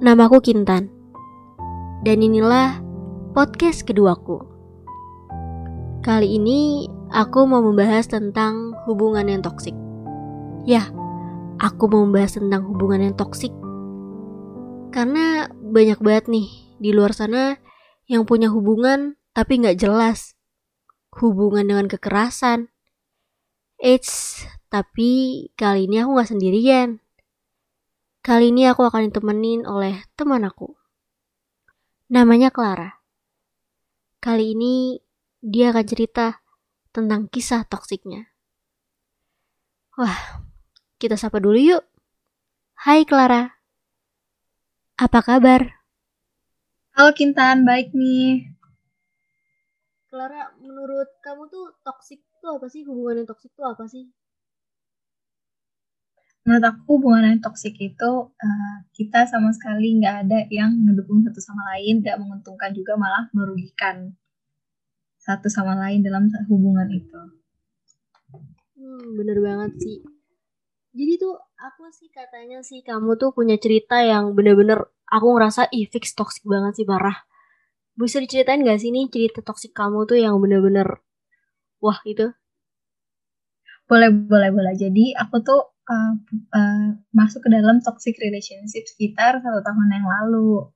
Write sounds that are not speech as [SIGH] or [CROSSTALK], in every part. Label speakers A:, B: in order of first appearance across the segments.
A: Namaku Kintan. Dan inilah podcast keduaku. Kali ini aku mau membahas tentang hubungan yang toksik. Ya, aku mau membahas tentang hubungan yang toksik. Karena banyak banget nih di luar sana yang punya hubungan tapi nggak jelas. Hubungan dengan kekerasan. Eits, tapi kali ini aku nggak sendirian. Kali ini aku akan ditemenin oleh teman aku. Namanya Clara. Kali ini dia akan cerita tentang kisah toksiknya. Wah, kita sapa dulu yuk. Hai Clara. Apa kabar?
B: Halo Kintan, baik nih.
A: Clara, menurut kamu tuh toksik tuh apa sih? Hubungan yang toksik tuh apa sih?
B: Menurut aku hubungan yang toksik itu uh, kita sama sekali nggak ada yang mendukung satu sama lain, nggak menguntungkan juga malah merugikan satu sama lain dalam hubungan itu.
A: Hmm, bener banget sih. Jadi tuh apa sih katanya sih kamu tuh punya cerita yang bener-bener aku ngerasa ih fix toksik banget sih parah. Bisa diceritain gak sih nih cerita toksik kamu tuh yang bener-bener wah itu?
B: Boleh, boleh, boleh. Jadi aku tuh uh, uh, masuk ke dalam toxic relationship sekitar satu tahun yang lalu.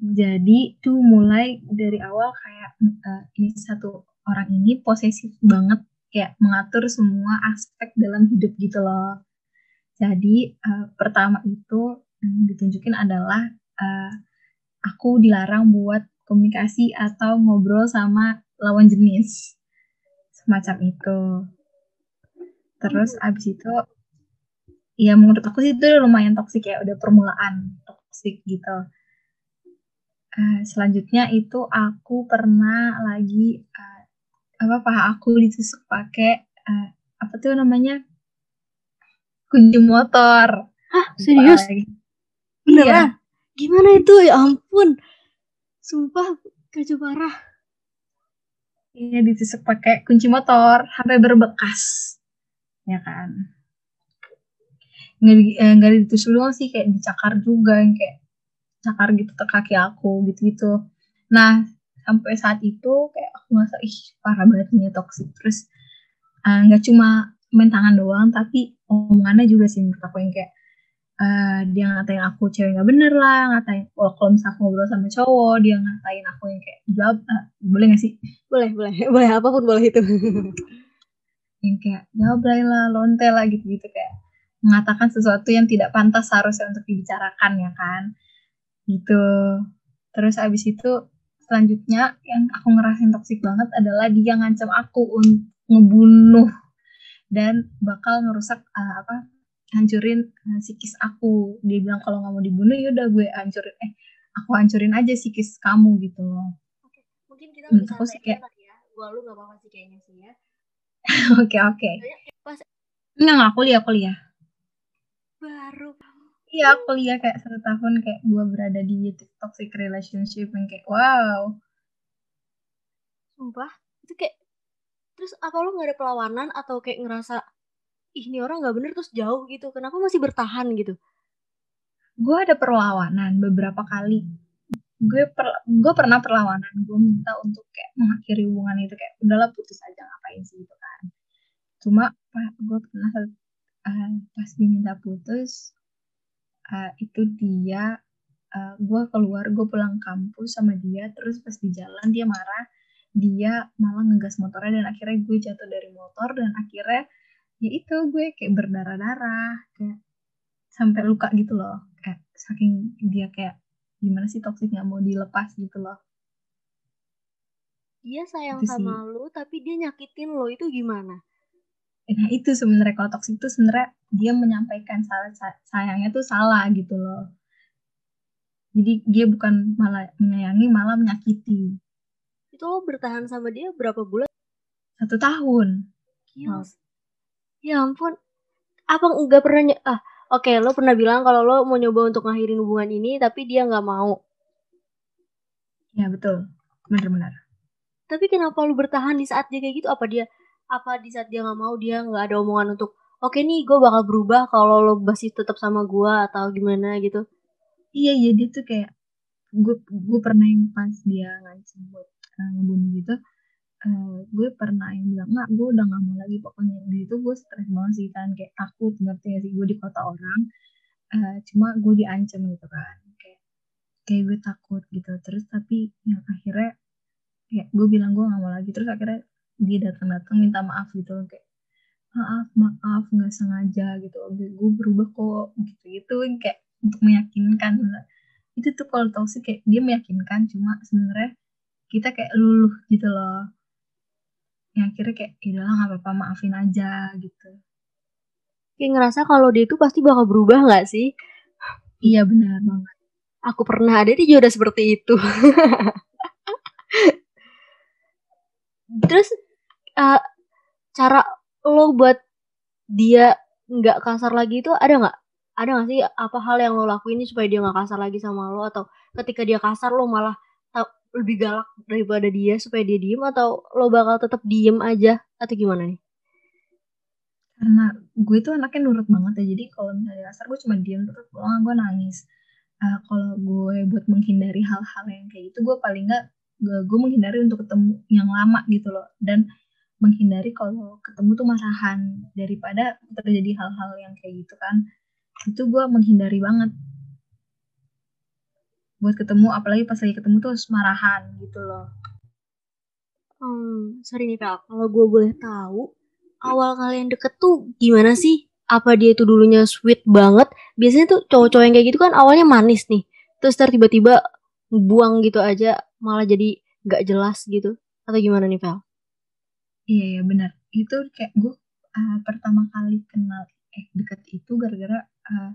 B: Jadi tuh mulai dari awal kayak uh, ini satu orang ini posesif banget kayak mengatur semua aspek dalam hidup gitu loh. Jadi uh, pertama itu yang ditunjukin adalah uh, aku dilarang buat komunikasi atau ngobrol sama lawan jenis semacam itu. Terus abis itu ya menurut aku sih itu lumayan toksik ya udah permulaan toksik gitu. Uh, selanjutnya itu aku pernah lagi uh, apa paha aku ditusuk pakai uh, apa tuh namanya? Kunci motor.
A: Hah serius? beneran iya. gimana itu? Ya ampun. Sumpah kacau parah.
B: Iya ditusuk pakai kunci motor sampai berbekas. Ya kan nggak eh, nggak ditusuk doang sih kayak dicakar juga yang kayak cakar gitu ke kaki aku gitu gitu nah sampai saat itu kayak aku ngerasa ih parah banget nih toxic. Terus eh, nggak uh, cuma main tangan doang tapi omongannya juga sih menurut aku yang kayak uh, dia ngatain aku cewek nggak bener lah ngatain kalau kalau misalnya aku ngobrol sama cowok dia ngatain aku yang kayak jawab uh, boleh gak sih? [LAUGHS]
A: Boleh boleh. [LAUGHS] Boleh apa pun boleh itu.
B: Yang kayak jawab lah lonte lah gitu gitu kayak mengatakan sesuatu yang tidak pantas seharusnya untuk dibicarakan ya kan? Gitu. Terus abis itu selanjutnya yang aku ngerasain toksik banget adalah dia ngancam aku untuk ngebunuh dan bakal ngerusak uh, apa hancurin uh, psikis aku. Dia bilang kalau nggak mau dibunuh ya udah gue hancurin eh aku hancurin aja psikis kamu gitu loh.
A: Oke mungkin kita bisa aku sih kayak ya. Gue lu nggak apa-apa sih kayaknya sih ya. [LAUGHS]
B: Oke oke. Pas nggak aku lihat aku lihat
A: baru.
B: Iya aku lihat kayak satu tahun kayak gue berada di toxic relationship yang kayak wow.
A: Sumpah itu kayak terus apa lo nggak ada perlawanan atau kayak ngerasa ih ini orang nggak bener terus jauh gitu. Kenapa masih bertahan gitu?
B: Gue ada perlawanan beberapa kali. Gue per, gue pernah perlawanan. Gue minta untuk kayak mengakhiri hubungan itu kayak udahlah putus aja ngapain sih? Gitu kan. Cuma gue pernah uh, pas diminta putus uh, itu dia uh, gue keluar gue pulang kampus sama dia terus pas di jalan dia marah dia malah ngegas motornya dan akhirnya gue jatuh dari motor dan akhirnya ya itu gue kayak berdarah-darah kayak sampai luka gitu loh kayak saking dia kayak gimana sih toksik nggak mau dilepas? gitu loh.
A: Dia sayang itu sama sih. lu tapi dia nyakitin lo itu gimana
B: nah itu sebenarnya kalau toksik itu sebenarnya dia menyampaikan salah sayangnya tuh salah gitu loh. Jadi dia bukan malah menyayangi malah menyakiti.
A: Itu lo bertahan sama dia berapa bulan?
B: Satu tahun.
A: Gila. ya ampun. Apa nggak pernah ah oke okay, lo pernah bilang kalau lo mau nyoba untuk ngakhirin hubungan ini tapi dia nggak mau.
B: Ya betul. Benar-benar.
A: Tapi kenapa lo bertahan di saat dia kayak gitu? Apa dia apa di saat dia nggak mau dia nggak ada omongan untuk oke nih gue bakal berubah kalau lo masih tetap sama gue atau gimana gitu.
B: Iya iya dia tuh kayak gue gue pernah yang pas dia ngancem buat uh, ngebunuh gitu uh, gue pernah yang bilang nggak gue udah nggak mau lagi pokoknya. Di itu gue stres banget sih kan kayak takut ngerti gak sih? Gue di kota orang uh, cuma gue diancam gitu kan. Kayak kayak gue takut gitu. Terus tapi yang akhirnya kayak gue bilang gue nggak mau lagi terus akhirnya dia datang-datang minta maaf gitu kayak maaf maaf nggak sengaja gitu. Gue berubah kok gitu gitu kayak untuk meyakinkan. Itu tuh kalau toxic kayak dia meyakinkan cuma sebenarnya kita kayak luluh gitu loh. Yang akhirnya kayak ya nggak apa-apa maafin aja gitu.
A: Kayak ngerasa kalau dia itu pasti bakal berubah nggak sih?
B: Iya benar banget.
A: Aku pernah ada juga udah seperti itu. [LAUGHS] Terus uh, cara lo buat dia nggak kasar lagi itu ada nggak? Ada nggak sih apa hal yang lo lakuin supaya dia nggak kasar lagi sama lo? Atau ketika dia kasar lo malah lebih galak daripada dia supaya dia diem? Atau lo bakal tetap diem aja? Atau gimana nih?
B: Karena gue tuh anaknya nurut banget ya. Jadi kalau misalnya kasar gue cuma diem terus pulang gue nangis. Uh, kalau gue buat menghindari hal-hal yang kayak gitu gue paling nggak gue, gue menghindari untuk ketemu yang lama gitu loh. Dan menghindari kalau ketemu tuh marahan daripada terjadi hal-hal yang kayak gitu kan. Itu gue menghindari banget. Buat ketemu apalagi pas lagi ketemu tuh marahan gitu loh.
A: Hmm sorry nih Pel kalau gue boleh tahu awal kalian deket tuh gimana sih? Apa dia tuh dulunya sweet banget? Biasanya tuh cowok-cowok yang kayak gitu kan awalnya manis nih. Terus tiba-tiba buang gitu aja malah jadi gak jelas gitu. Atau gimana nih Pel?
B: Iya iya benar. Itu kayak gue uh, pertama kali kenal eh deket itu gara-gara uh,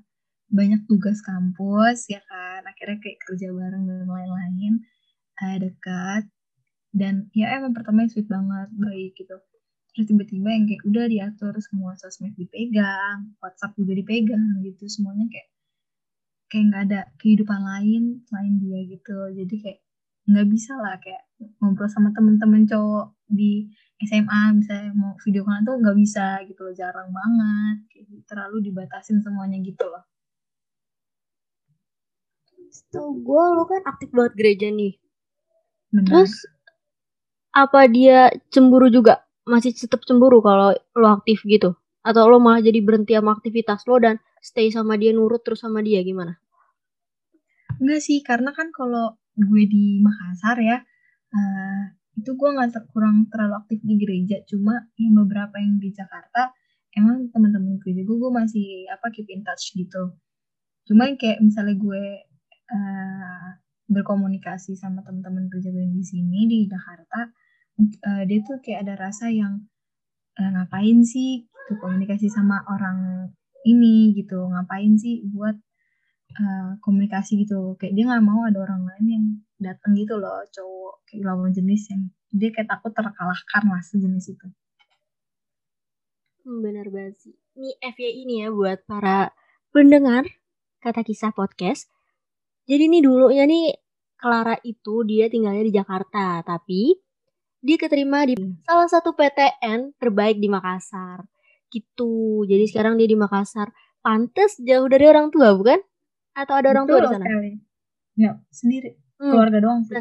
B: banyak tugas kampus ya kan. Akhirnya kayak kerja bareng dan lain-lain uh, dekat dan ya emang pertama sweet banget baik gitu. Terus tiba-tiba yang kayak udah diatur semua sosmed dipegang, WhatsApp juga dipegang gitu semuanya kayak kayak nggak ada kehidupan lain selain dia gitu. Jadi kayak nggak bisa lah kayak ngobrol sama temen-temen cowok di SMA misalnya mau video call tuh nggak bisa gitu loh jarang banget gitu, terlalu dibatasin semuanya gitu loh
A: Setahu gue lo kan aktif banget gereja nih Benar. terus apa dia cemburu juga masih tetap cemburu kalau lo aktif gitu atau lo malah jadi berhenti sama aktivitas lo dan stay sama dia nurut terus sama dia gimana?
B: Enggak sih karena kan kalau gue di Makassar ya uh, itu gue nggak kurang terlalu aktif di gereja. Cuma yang beberapa yang di Jakarta emang teman-teman gereja gue gue masih apa keep in touch gitu. Cuma kayak misalnya gue uh, berkomunikasi sama teman-teman gereja gue di sini di Jakarta uh, dia tuh kayak ada rasa yang uh, ngapain sih? Gitu komunikasi sama orang ini gitu ngapain sih buat uh, komunikasi gitu kayak dia nggak mau ada orang lain yang datang gitu loh cowok kayak lawan jenis yang dia kayak takut terkalahkan lah sejenis itu.
A: Hmm, benar banget sih. Ini FYI ini ya buat para pendengar kata kisah podcast. Jadi nih dulunya nih Clara itu dia tinggalnya di Jakarta tapi dia keterima di salah satu PTN terbaik di Makassar. Gitu. Jadi sekarang dia di Makassar. Pantes jauh dari orang tua bukan atau ada orang tua di sana?
B: Ya, sendiri. Hmm. Keluarga doang sih.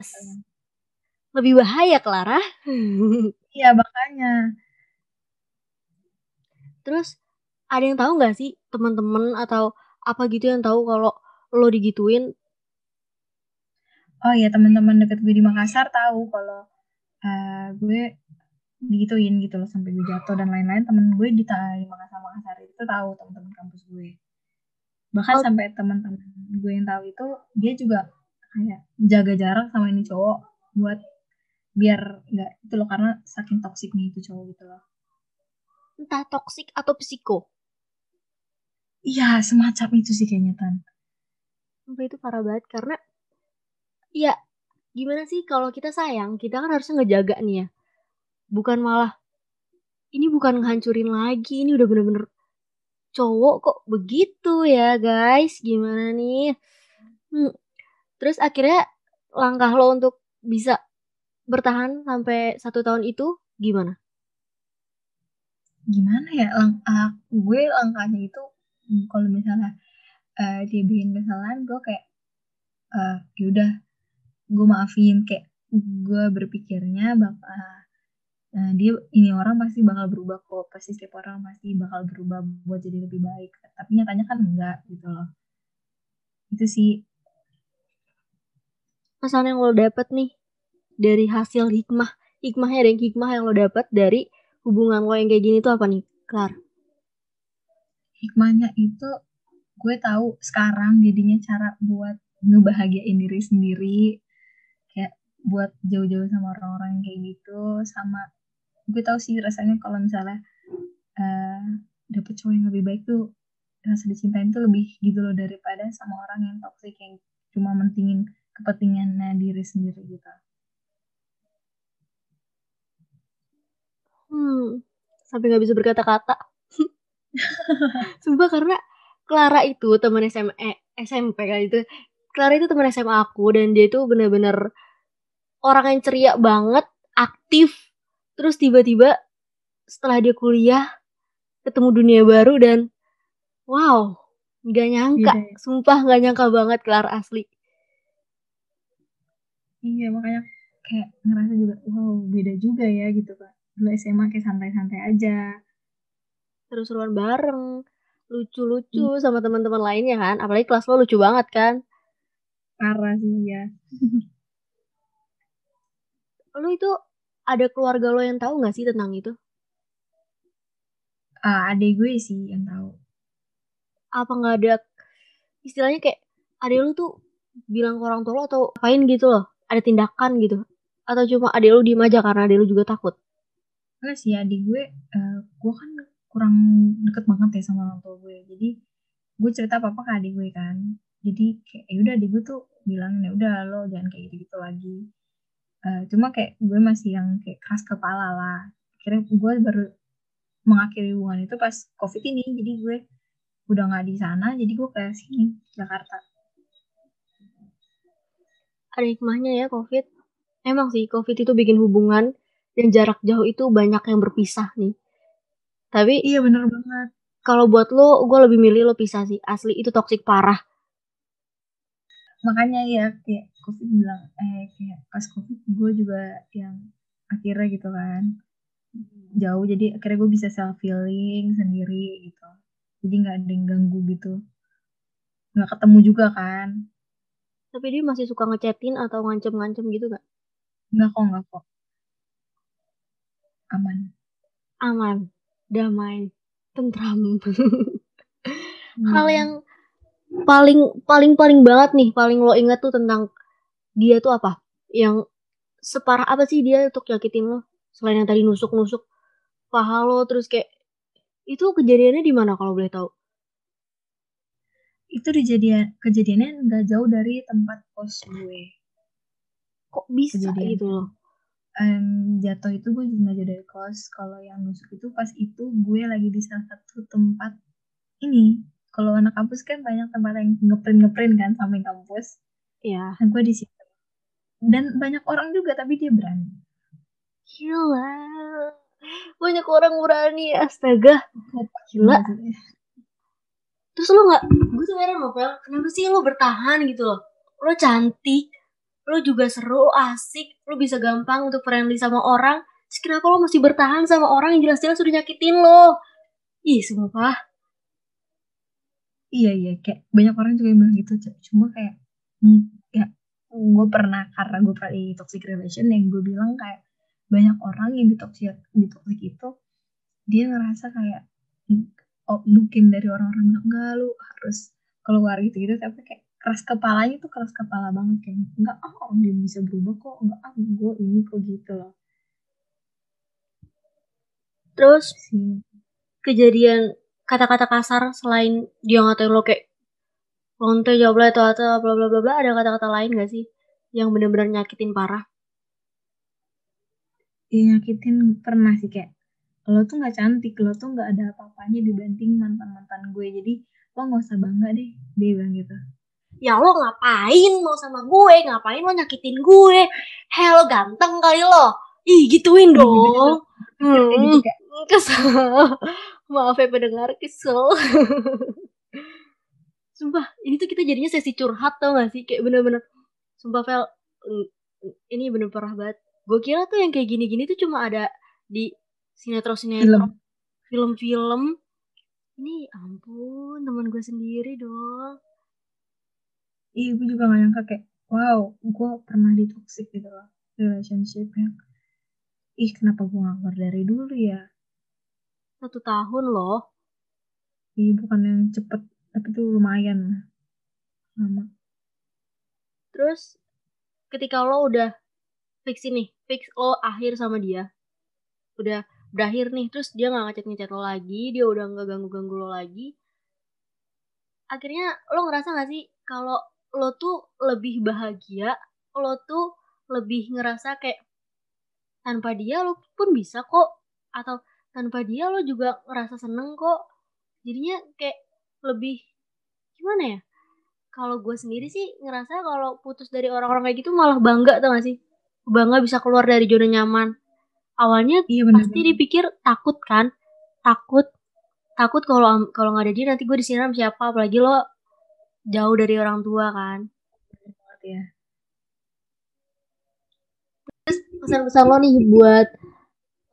A: Lebih bahaya, Clara. [LAUGHS]
B: Iya, makanya.
A: Terus ada yang tahu nggak sih teman-teman atau apa gitu yang tahu kalau lo digituin?
B: Oh iya, teman-teman deket gue di Makassar tahu kalau uh, gue digituin gitu loh sampai gue jatuh dan lain-lain. Temen gue di, di Makassar Makassar itu tahu teman-teman kampus gue bahkan oh. sampai teman-teman gue yang tahu itu dia juga kayak jaga jarak sama ini cowok buat biar nggak itu loh karena saking toksiknya itu cowok gitu loh.
A: Entah toksik atau psiko?
B: Iya semacam itu sih kayaknya tan.
A: Sampai itu parah banget karena ya gimana sih kalau kita sayang kita kan harusnya ngejaga nih ya. Bukan malah ini bukan ngehancurin lagi ini udah bener-bener cowok kok begitu ya guys? Gimana nih? Hmm. terus akhirnya langkah lo untuk bisa bertahan sampai satu tahun itu gimana?
B: Gimana ya? Lang uh, gue langkahnya itu hmm, kalau misalnya uh, dia bikin kesalahan gue kayak uh, yaudah gue maafin. Kayak gue berpikirnya bakal uh, dia ini orang pasti bakal berubah kok. Pasti setiap orang pasti bakal berubah buat jadi lebih baik. Tapi nyatanya kan enggak gitu loh. Itu sih.
A: Pesan yang lo dapet nih dari hasil hikmah hikmahnya dan hikmah yang lo dapet dari hubungan lo yang kayak gini tuh apa nih Klar
B: hikmahnya itu gue tahu sekarang jadinya cara buat ngebahagiain diri sendiri. Kayak buat jauh-jauh sama orang-orang kayak gitu sama gue tahu sih rasanya kalau misalnya uh, dapet cowok yang lebih baik tuh rasa dicintain tuh lebih gitu loh daripada sama orang yang toxic yang cuma mentingin kepentingannya diri sendiri gitu.
A: Hmm, sampai nggak bisa berkata-kata. [LAUGHS] Sumpah karena Clara itu teman SMA, eh, SMP kali itu Clara itu teman SMA aku dan dia itu bener-bener orang yang ceria banget, aktif. Terus tiba-tiba setelah dia kuliah ketemu dunia baru dan wow, nggak nyangka, ya. sumpah nggak nyangka banget Clara asli.
B: Iya makanya kayak ngerasa juga wow beda juga ya gitu pak. Dulu SMA kayak santai-santai aja.
A: Seru-seruan bareng, lucu-lucu hmm. sama teman-teman lainnya kan. Apalagi kelas lo lucu banget kan
B: parah sih ya [LAUGHS]
A: lo itu ada keluarga lo yang tahu nggak sih tentang itu?
B: Uh, adik gue sih yang tahu.
A: Apa nggak ada istilahnya kayak adik lo tuh bilang ke orang tua lo atau apain gitu loh ada tindakan gitu. Atau cuma adik lo diem aja karena adik lo juga takut?
B: Enggak sih adik gue uh, gue kan kurang deket banget ya sama orang tua gue. Jadi gue cerita apa apa ke adik gue kan. Jadi kayak ya udah di gue tuh bilang ya udah lo jangan kayak gitu gitu lagi uh, cuma kayak gue masih yang kayak keras kepala lah. Akhirnya gue baru mengakhiri hubungan itu pas covid ini. Jadi gue udah nggak di sana jadi gue ke sini Jakarta.
A: Ada hikmahnya ya covid. Emang sih covid itu bikin hubungan dan jarak jauh itu banyak yang berpisah nih. Tapi
B: iya bener banget.
A: kalau buat lo gue lebih milih lo pisah sih. Asli itu toksik parah
B: makanya ya kayak covid bilang eh kayak pas covid gue juga yang akhirnya gitu kan jauh jadi akhirnya gue bisa self healing sendiri gitu jadi nggak ada yang ganggu gitu nggak ketemu juga kan
A: tapi dia masih suka ngechatin atau ngancem-ngancem gitu gak?
B: Nggak kok, nggak kok. Aman.
A: Aman. Damai. Tentram. [LAUGHS] hmm. Hal yang paling paling paling banget nih paling lo inget tuh tentang dia tuh apa? Yang separah apa sih dia untuk nyakitin lo? Selain yang tadi nusuk nusuk paha lo terus kayak itu kejadiannya di mana kalau boleh tahu?
B: Itu kejadian kejadiannya nggak jauh dari tempat kos gue.
A: Kok bisa kejadian. gitu loh?
B: Um, jatuh itu gue juga jauh dari kos. Kalau yang nusuk itu pas itu gue lagi di salah satu tempat ini kalau anak kampus kan banyak tempat yang ngeprint ngeprint kan samping kampus.
A: Iya.
B: Nah gue di situ. Dan banyak orang juga tapi dia berani.
A: Gila. Banyak orang berani astaga. Gila. Terus lo nggak gue tuh heran novel kenapa sih lo bertahan gitu loh? Lo cantik lo juga seru asik lo bisa gampang untuk friendly sama orang. Terus kenapa lo masih bertahan sama orang yang jelas-jelas udah nyakitin lo ih sumpah
B: iya iya. Kayak banyak orang juga yang bilang gitu cuma kayak hmm, ya gue pernah karena gue pernah di toxic relation yang gue bilang kayak banyak orang yang di toxic di toxic itu dia ngerasa kayak oh, mungkin dari orang-orang bilang enggak lu harus keluar gitu gitu tapi kayak keras kepalanya tuh keras kepala banget kayak enggak ah oh, dia bisa berubah kok. Enggak ah gue ini kok gitu loh.
A: Terus kejadian kata-kata kasar selain dia ngatain lo kayak lonte jawab atau atau bla bla bla bla ada kata-kata lain gak sih yang benar-benar nyakitin parah?
B: Iya nyakitin pernah sih kayak lo tuh nggak cantik lo tuh nggak ada apa-apanya dibanding mantan mantan gue. Jadi lo nggak usah bangga deh dia bilang gitu.
A: Ya lo ngapain mau sama gue? Ngapain lo nyakitin gue? Hell ganteng kali lo. Ih gituin iya, dong. Hmm, kesel. [LAUGHS] Maaf ya pendengar kesel. [LAUGHS] Sumpah ini tuh kita jadinya sesi curhat tau gak sih? Kayak bener-bener sumpah Vel ini bener parah banget. Gue kira tuh yang kayak gini-gini tuh cuma ada di sinetron-sinetron film-film. Ini ampun teman gue sendiri dong.
B: Iya gue juga gak nyangka kayak wow gue pernah di toxic gitu loh relationship yang ih kenapa gue gak keluar dari dulu ya
A: satu tahun loh.
B: Iya bukan yang cepet tapi tuh lumayan lama.
A: Terus ketika lo udah fix ini fix lo akhir sama dia udah berakhir nih terus dia nggak ngechat ngechat lo lagi dia udah nggak ganggu ganggu lo lagi akhirnya lo ngerasa gak sih kalau lo tuh lebih bahagia lo tuh lebih ngerasa kayak tanpa dia lo pun bisa kok atau tanpa dia lo juga ngerasa seneng kok. Jadinya kayak lebih gimana ya? Kalau gue sendiri sih ngerasa kalau putus dari orang-orang kayak gitu malah bangga tau gak sih? Bangga bisa keluar dari zona nyaman. Awalnya iya, bener, pasti dipikir takut kan? Takut takut kalau kalau nggak ada dia nanti gue disiram siapa? Apalagi lo jauh dari orang tua kan? Ya. Terus pesan-pesan lo nih buat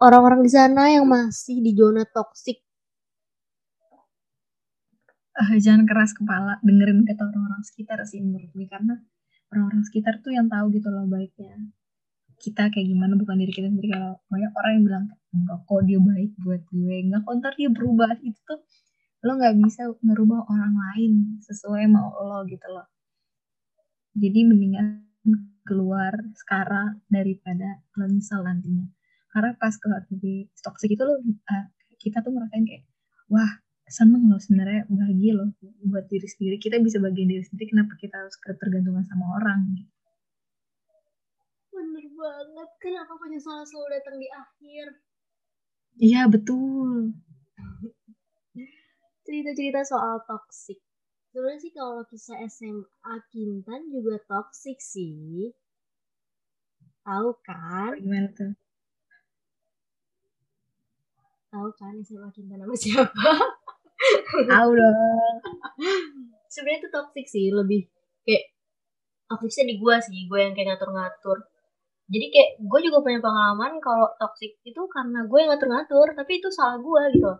A: orang-orang di sana yang masih di zona toksik
B: uh, jangan keras kepala dengerin kata orang-orang sekitar sih menurut gue karena orang-orang sekitar tuh yang tahu gitu loh baiknya. Kita kayak gimana bukan diri kita sendiri kalau banyak orang yang bilang enggak kok dia baik buat gue. Enggak kok dia berubah. Itu tuh lo nggak bisa ngerubah orang lain sesuai mau lo gitu loh. Jadi mendingan keluar sekarang daripada lo nyesel nantinya karena pas keluar dari toxic itu lo uh, kita tuh ngerasain kayak wah seneng loh sebenarnya bahagia loh buat diri sendiri. Kita bisa bagian diri sendiri kenapa kita harus ketergantungan sama orang? Gitu
A: bener banget. Kenapa penyesalan selalu datang di akhir?
B: Iya betul.
A: Cerita-cerita soal toxic. Sebenarnya sih kalau kisah SMA Kintan juga toxic sih. Tahu kan?
B: Gimana tuh
A: tahu kan SMA Kintan nama [LAUGHS] siapa
B: Tahu dong.
A: Sebenarnya itu toxic sih, lebih kayak toxicnya di gue sih, gue yang kayak ngatur-ngatur. Jadi kayak gue juga punya pengalaman kalau toxic itu karena gue yang ngatur-ngatur, tapi itu salah gue gitu.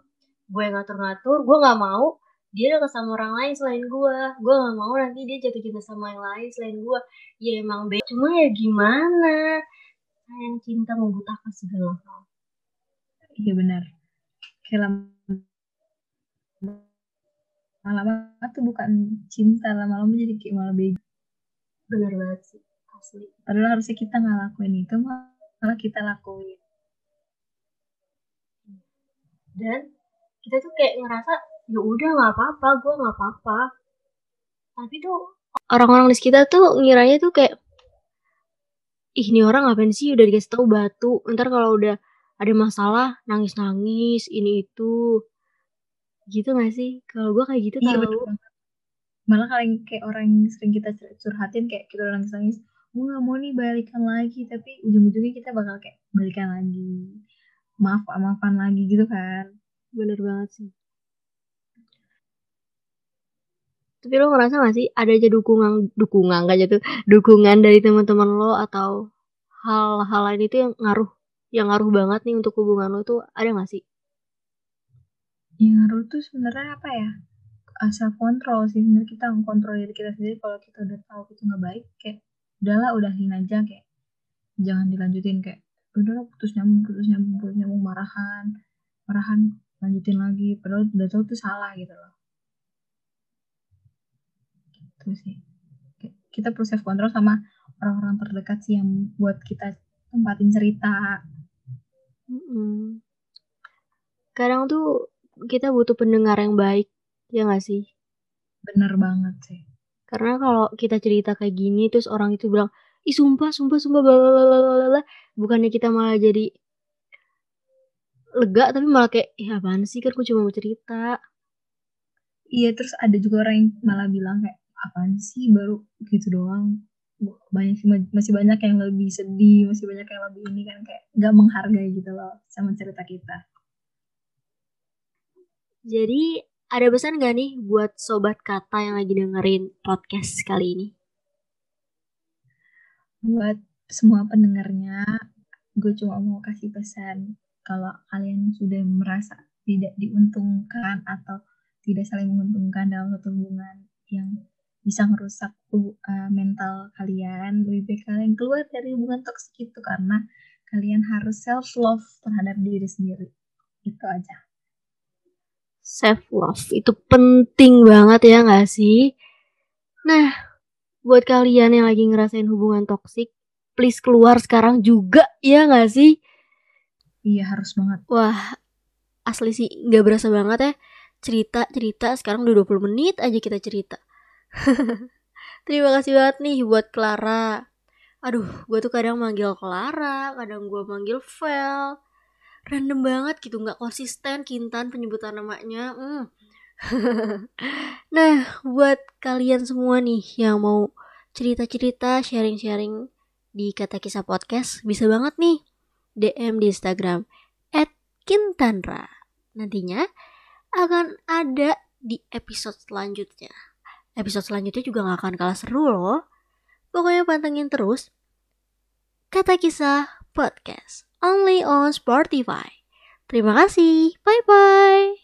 A: Gue yang ngatur-ngatur, gue nggak mau dia deket sama orang lain selain gue. Gue nggak mau nanti dia jatuh cinta sama yang lain selain gue. Ya emang beda. Cuma ya gimana? Sayang cinta membutakan segala hal.
B: Iya benar. Kayak lama-lama tuh bukan cinta lama-lama jadi kayak malah bego.
A: Bener banget sih asli.
B: Padahal harusnya kita nggak lakuin itu malah kita lakuin.
A: Dan kita tuh kayak ngerasa ya udah nggak apa-apa gue nggak apa-apa. Tapi tuh orang-orang di sekitar tuh ngiranya tuh kayak ih ini orang ngapain sih? Udah dikasih tahu batu. Ntar kalau udah ada masalah nangis-nangis ini itu. Gitu gak sih? Kalau gue kayak gitu iya, tau.
B: Malah kalian kayak orang yang sering kita curhatin kayak kita orang nangis gue gak mau nih balikan lagi tapi ujung-ujungnya kita bakal kayak balikan lagi. Maaf maafan lagi gitu kan?
A: Bener banget sih. Tapi lo ngerasa gak sih ada aja dukungan dukungan gak jatuh dukungan dari teman-teman lo atau hal-hal lain itu yang ngaruh yang ngaruh banget nih untuk hubungan lo tuh ada gak sih?
B: Yang ngaruh tuh sebenarnya apa ya? Self kontrol sih. Sebenarnya kita mengkontrol diri kita sendiri. Kalau kita udah tahu itu nggak baik kayak udahlah udahin aja kayak jangan dilanjutin. Kayak udahlah putus nyambung putus nyambung putus nyambung marahan marahan lanjutin lagi. Padahal udah tahu tuh salah gitu loh. Gitu sih. Kita perlu self kontrol sama orang-orang terdekat sih yang buat kita tempatin cerita
A: kadang tuh kita butuh pendengar yang baik, ya gak sih?
B: Bener banget sih.
A: Karena kalau kita cerita kayak gini, terus orang itu bilang, ih sumpah, sumpah, sumpah, blablabla, bukannya kita malah jadi lega, tapi malah kayak, ih apaan sih, kan aku cuma mau cerita.
B: Iya, terus ada juga orang yang malah bilang kayak, apaan sih, baru gitu doang. Banyak masih banyak yang lebih sedih, masih banyak yang lebih ini kan kayak gak menghargai gitu loh sama cerita kita.
A: Jadi ada pesan gak nih buat sobat kata yang lagi dengerin podcast kali ini?
B: Buat semua pendengarnya, gue cuma mau kasih pesan kalau kalian sudah merasa tidak diuntungkan atau tidak saling menguntungkan dalam satu hubungan yang bisa merusak uh, mental kalian, lebih baik kalian keluar dari hubungan toksik itu karena kalian harus self love terhadap diri sendiri. Itu aja
A: self love itu penting banget ya gak sih? Nah, buat kalian yang lagi ngerasain hubungan toksik, please keluar sekarang juga ya gak sih?
B: Iya harus banget.
A: Wah, asli sih gak berasa banget ya cerita-cerita sekarang udah 20 menit aja kita cerita. [LAUGHS] Terima kasih banget nih buat Clara. Aduh, gue tuh kadang manggil Clara, kadang gue manggil Vel random banget gitu nggak konsisten Kintan penyebutan namanya hmm. [LAUGHS] nah buat kalian semua nih yang mau cerita-cerita sharing-sharing di kata kisah podcast bisa banget nih DM di Instagram @kintanra nantinya akan ada di episode selanjutnya episode selanjutnya juga gak akan kalah seru loh pokoknya pantengin terus kata kisah podcast only on Spotify. Terima kasih. Bye bye.